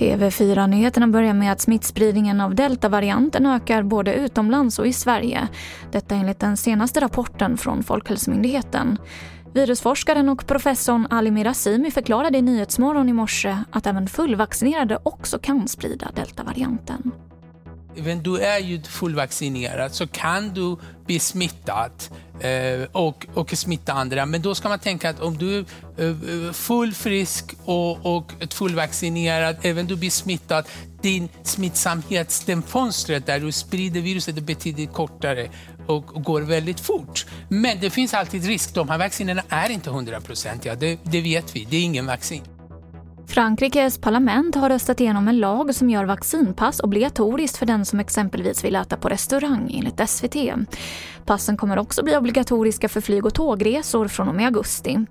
TV4-nyheterna börjar med att smittspridningen av deltavarianten ökar både utomlands och i Sverige. Detta enligt den senaste rapporten från Folkhälsomyndigheten. Virusforskaren och professorn Ali Mirazimi förklarade i Nyhetsmorgon i morse att även fullvaccinerade också kan sprida deltavarianten. Även du är ju fullvaccinerad så kan du bli smittad eh, och, och smitta andra. Men då ska man tänka att om du är eh, full frisk och, och fullvaccinerad, även du blir smittad, din smittsamhet, den fönstret där du sprider viruset är betydligt kortare och, och går väldigt fort. Men det finns alltid risk. De här vaccinerna är inte hundraprocentiga, det, det vet vi. Det är ingen vaccin. Frankrikes parlament har röstat igenom en lag som gör vaccinpass obligatoriskt för den som exempelvis vill äta på restaurang enligt SVT. Passen kommer också bli obligatoriska för flyg och tågresor från och med augusti.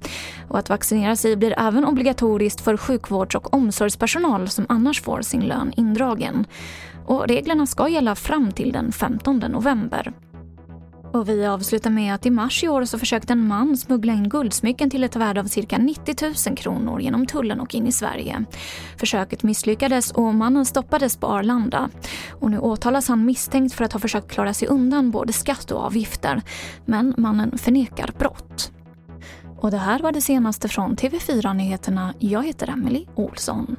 Och att vaccinera sig blir även obligatoriskt för sjukvårds och omsorgspersonal som annars får sin lön indragen. Och reglerna ska gälla fram till den 15 november. Och vi avslutar med att i mars i år så försökte en man smuggla in guldsmycken till ett värde av cirka 90 000 kronor genom tullen och in i Sverige. Försöket misslyckades och mannen stoppades på Arlanda. Och nu åtalas han misstänkt för att ha försökt klara sig undan både skatt och avgifter. Men mannen förnekar brott. Och det här var det senaste från TV4 Nyheterna. Jag heter Emily Olsson.